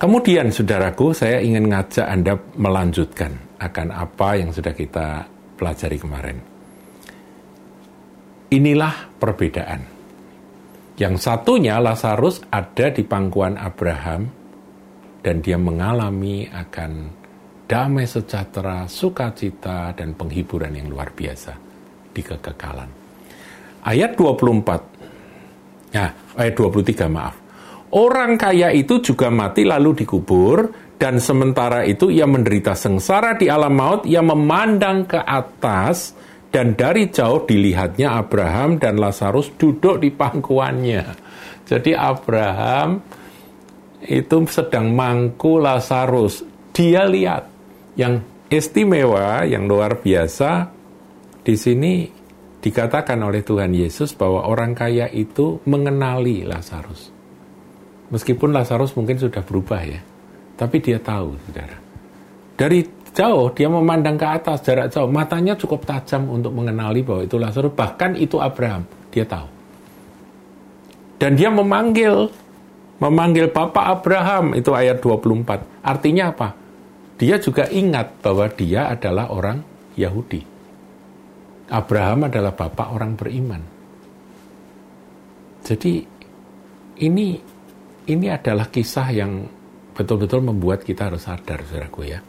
Kemudian, saudaraku, saya ingin ngajak Anda melanjutkan akan apa yang sudah kita pelajari kemarin. Inilah perbedaan. Yang satunya Lazarus ada di pangkuan Abraham dan dia mengalami akan damai sejahtera, sukacita, dan penghiburan yang luar biasa di kekekalan. Ayat 24, ya, ayat 23 maaf. Orang kaya itu juga mati lalu dikubur, dan sementara itu ia menderita sengsara di alam maut, ia memandang ke atas, dan dari jauh dilihatnya Abraham dan Lazarus duduk di pangkuannya. Jadi Abraham itu sedang mangku Lazarus. Dia lihat yang istimewa, yang luar biasa di sini dikatakan oleh Tuhan Yesus bahwa orang kaya itu mengenali Lazarus. Meskipun Lazarus mungkin sudah berubah ya, tapi dia tahu, saudara. Dari jauh dia memandang ke atas jarak jauh, matanya cukup tajam untuk mengenali bahwa itu Lazarus, bahkan itu Abraham, dia tahu. Dan dia memanggil memanggil Bapak Abraham, itu ayat 24. Artinya apa? Dia juga ingat bahwa dia adalah orang Yahudi. Abraham adalah bapak orang beriman. Jadi ini ini adalah kisah yang betul-betul membuat kita harus sadar, saudaraku ya.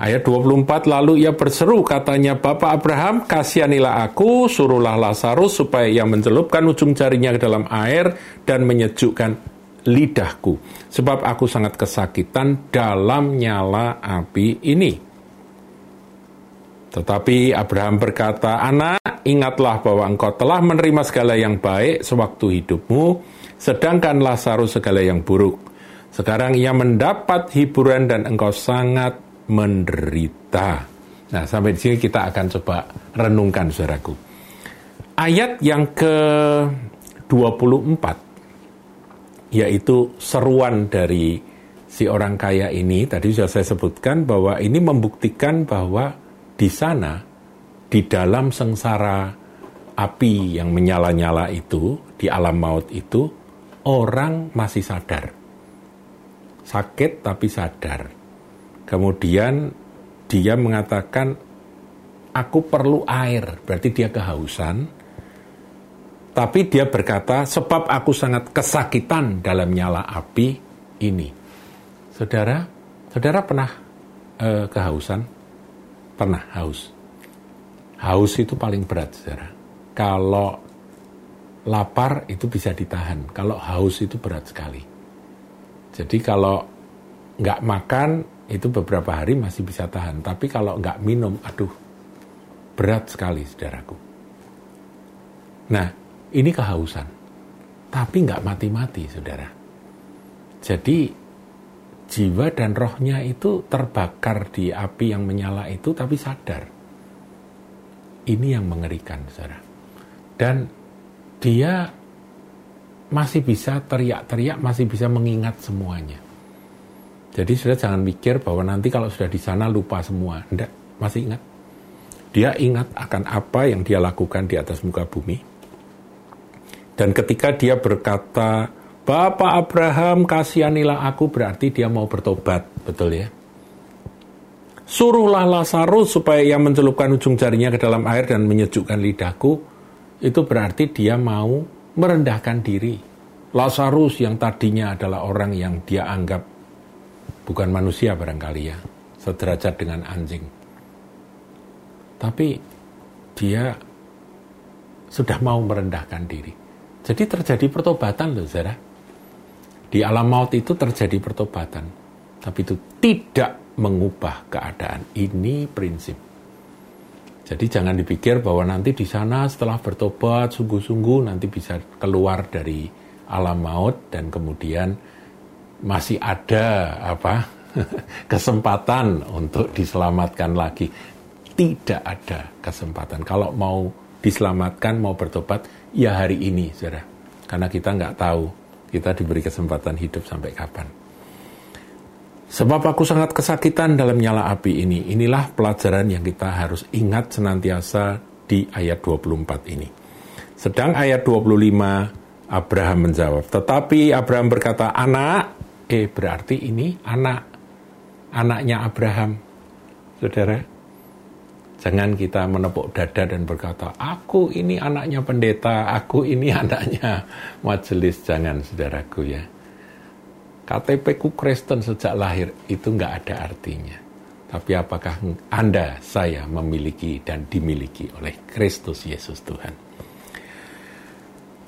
Ayat 24, lalu ia berseru, katanya, Bapak Abraham, kasihanilah aku, suruhlah Lazarus supaya ia mencelupkan ujung jarinya ke dalam air dan menyejukkan lidahku. Sebab aku sangat kesakitan dalam nyala api ini. Tetapi Abraham berkata, Anak, ingatlah bahwa engkau telah menerima segala yang baik sewaktu hidupmu, sedangkan Lazarus segala yang buruk. Sekarang ia mendapat hiburan dan engkau sangat menderita. Nah, sampai di sini kita akan coba renungkan, saudaraku. Ayat yang ke-24, yaitu seruan dari si orang kaya ini, tadi sudah saya sebutkan bahwa ini membuktikan bahwa di sana, di dalam sengsara api yang menyala-nyala itu, di alam maut itu, orang masih sadar. Sakit tapi sadar. Kemudian dia mengatakan, aku perlu air, berarti dia kehausan. Tapi dia berkata, sebab aku sangat kesakitan dalam nyala api ini. Saudara, saudara pernah eh, kehausan? Pernah haus? Haus itu paling berat, saudara. Kalau lapar itu bisa ditahan, kalau haus itu berat sekali. Jadi kalau nggak makan itu beberapa hari masih bisa tahan. Tapi kalau nggak minum, aduh, berat sekali, saudaraku. Nah, ini kehausan. Tapi nggak mati-mati, saudara. Jadi, jiwa dan rohnya itu terbakar di api yang menyala itu, tapi sadar. Ini yang mengerikan, saudara. Dan dia masih bisa teriak-teriak, masih bisa mengingat semuanya. Jadi sudah jangan mikir bahwa nanti kalau sudah di sana lupa semua. Tidak, masih ingat. Dia ingat akan apa yang dia lakukan di atas muka bumi. Dan ketika dia berkata, Bapak Abraham kasihanilah aku, berarti dia mau bertobat. Betul ya? Suruhlah Lazarus supaya ia mencelupkan ujung jarinya ke dalam air dan menyejukkan lidahku. Itu berarti dia mau merendahkan diri. Lazarus yang tadinya adalah orang yang dia anggap bukan manusia barangkali ya, sederajat dengan anjing. Tapi dia sudah mau merendahkan diri. Jadi terjadi pertobatan loh, Zara. Di alam maut itu terjadi pertobatan. Tapi itu tidak mengubah keadaan. Ini prinsip. Jadi jangan dipikir bahwa nanti di sana setelah bertobat sungguh-sungguh nanti bisa keluar dari alam maut dan kemudian masih ada apa kesempatan untuk diselamatkan lagi. Tidak ada kesempatan. Kalau mau diselamatkan, mau bertobat, ya hari ini, saudara. Karena kita nggak tahu kita diberi kesempatan hidup sampai kapan. Sebab aku sangat kesakitan dalam nyala api ini. Inilah pelajaran yang kita harus ingat senantiasa di ayat 24 ini. Sedang ayat 25 Abraham menjawab, tetapi Abraham berkata, "Anak, eh berarti ini anak anaknya Abraham. Saudara, jangan kita menepuk dada dan berkata, aku ini anaknya pendeta, aku ini anaknya majelis. Jangan, saudaraku ya. KTP ku Kristen sejak lahir itu nggak ada artinya. Tapi apakah Anda, saya memiliki dan dimiliki oleh Kristus Yesus Tuhan?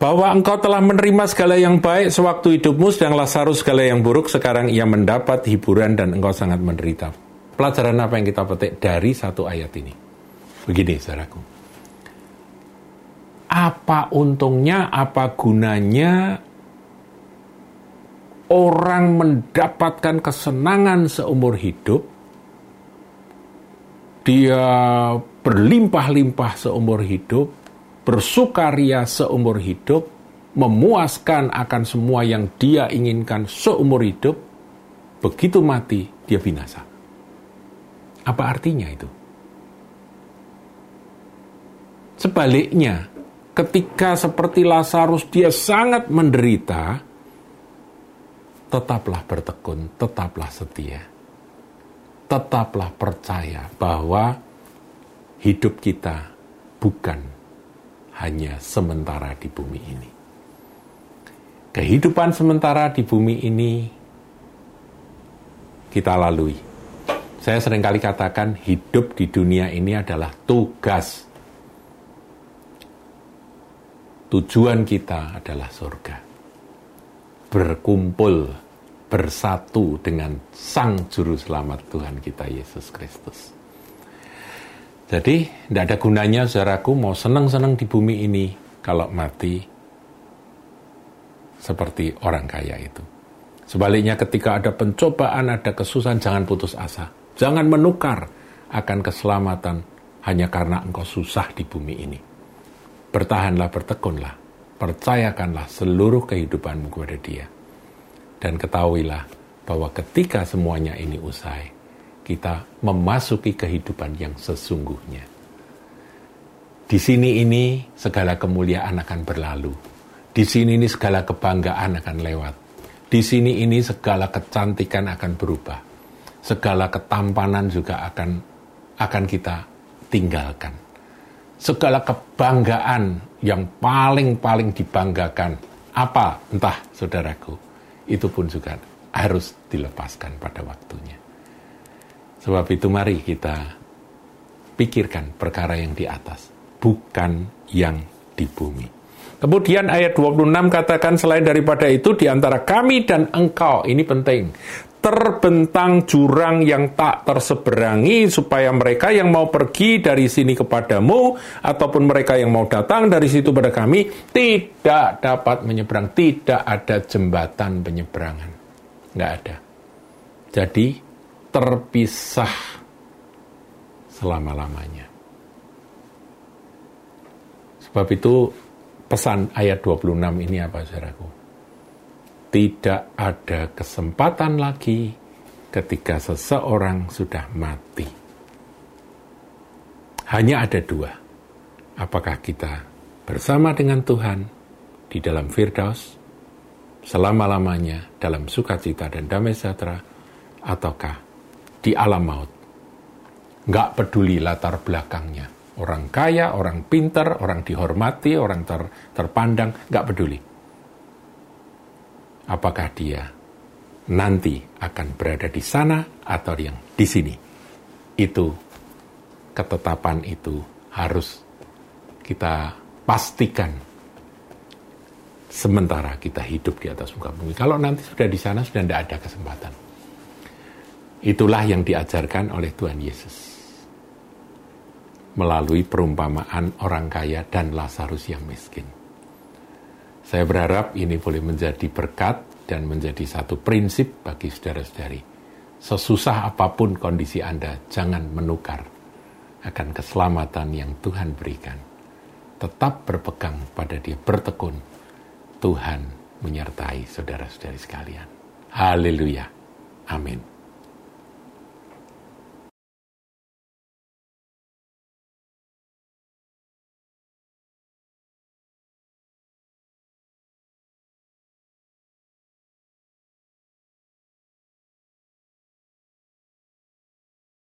bahwa engkau telah menerima segala yang baik sewaktu hidupmu, sedang Lazarus segala yang buruk, sekarang ia mendapat hiburan dan engkau sangat menderita. Pelajaran apa yang kita petik dari satu ayat ini? Begini, saudaraku. Apa untungnya, apa gunanya orang mendapatkan kesenangan seumur hidup, dia berlimpah-limpah seumur hidup, bersukaria seumur hidup, memuaskan akan semua yang dia inginkan seumur hidup, begitu mati dia binasa. Apa artinya itu? Sebaliknya, ketika seperti Lazarus dia sangat menderita, tetaplah bertekun, tetaplah setia. Tetaplah percaya bahwa hidup kita bukan hanya sementara di bumi ini. Kehidupan sementara di bumi ini kita lalui. Saya sering kali katakan hidup di dunia ini adalah tugas. Tujuan kita adalah surga. Berkumpul, bersatu dengan Sang Juru Selamat Tuhan kita Yesus Kristus. Jadi, tidak ada gunanya saudaraku mau senang-senang di bumi ini kalau mati seperti orang kaya itu. Sebaliknya ketika ada pencobaan, ada kesusahan, jangan putus asa. Jangan menukar akan keselamatan hanya karena engkau susah di bumi ini. Bertahanlah, bertekunlah, percayakanlah seluruh kehidupanmu kepada dia. Dan ketahuilah bahwa ketika semuanya ini usai, kita memasuki kehidupan yang sesungguhnya. Di sini ini segala kemuliaan akan berlalu. Di sini ini segala kebanggaan akan lewat. Di sini ini segala kecantikan akan berubah. Segala ketampanan juga akan akan kita tinggalkan. Segala kebanggaan yang paling-paling dibanggakan apa entah saudaraku itu pun juga harus dilepaskan pada waktunya. Sebab itu mari kita pikirkan perkara yang di atas, bukan yang di bumi. Kemudian ayat 26 katakan selain daripada itu di antara kami dan engkau, ini penting, terbentang jurang yang tak terseberangi supaya mereka yang mau pergi dari sini kepadamu ataupun mereka yang mau datang dari situ pada kami tidak dapat menyeberang, tidak ada jembatan penyeberangan. Nggak ada. Jadi terpisah selama-lamanya. Sebab itu pesan ayat 26 ini apa saudaraku? Tidak ada kesempatan lagi ketika seseorang sudah mati. Hanya ada dua. Apakah kita bersama dengan Tuhan di dalam Firdaus selama-lamanya dalam sukacita dan damai sejahtera ataukah di alam maut. Nggak peduli latar belakangnya. Orang kaya, orang pinter, orang dihormati, orang ter, terpandang, nggak peduli. Apakah dia nanti akan berada di sana atau yang di sini. Itu ketetapan itu harus kita pastikan sementara kita hidup di atas muka bumi. Kalau nanti sudah di sana sudah tidak ada kesempatan. Itulah yang diajarkan oleh Tuhan Yesus. Melalui perumpamaan orang kaya dan Lazarus yang miskin. Saya berharap ini boleh menjadi berkat dan menjadi satu prinsip bagi saudara-saudari. Sesusah apa pun kondisi Anda, jangan menukar akan keselamatan yang Tuhan berikan. Tetap berpegang pada dia, bertekun. Tuhan menyertai saudara-saudari sekalian. Haleluya. Amin.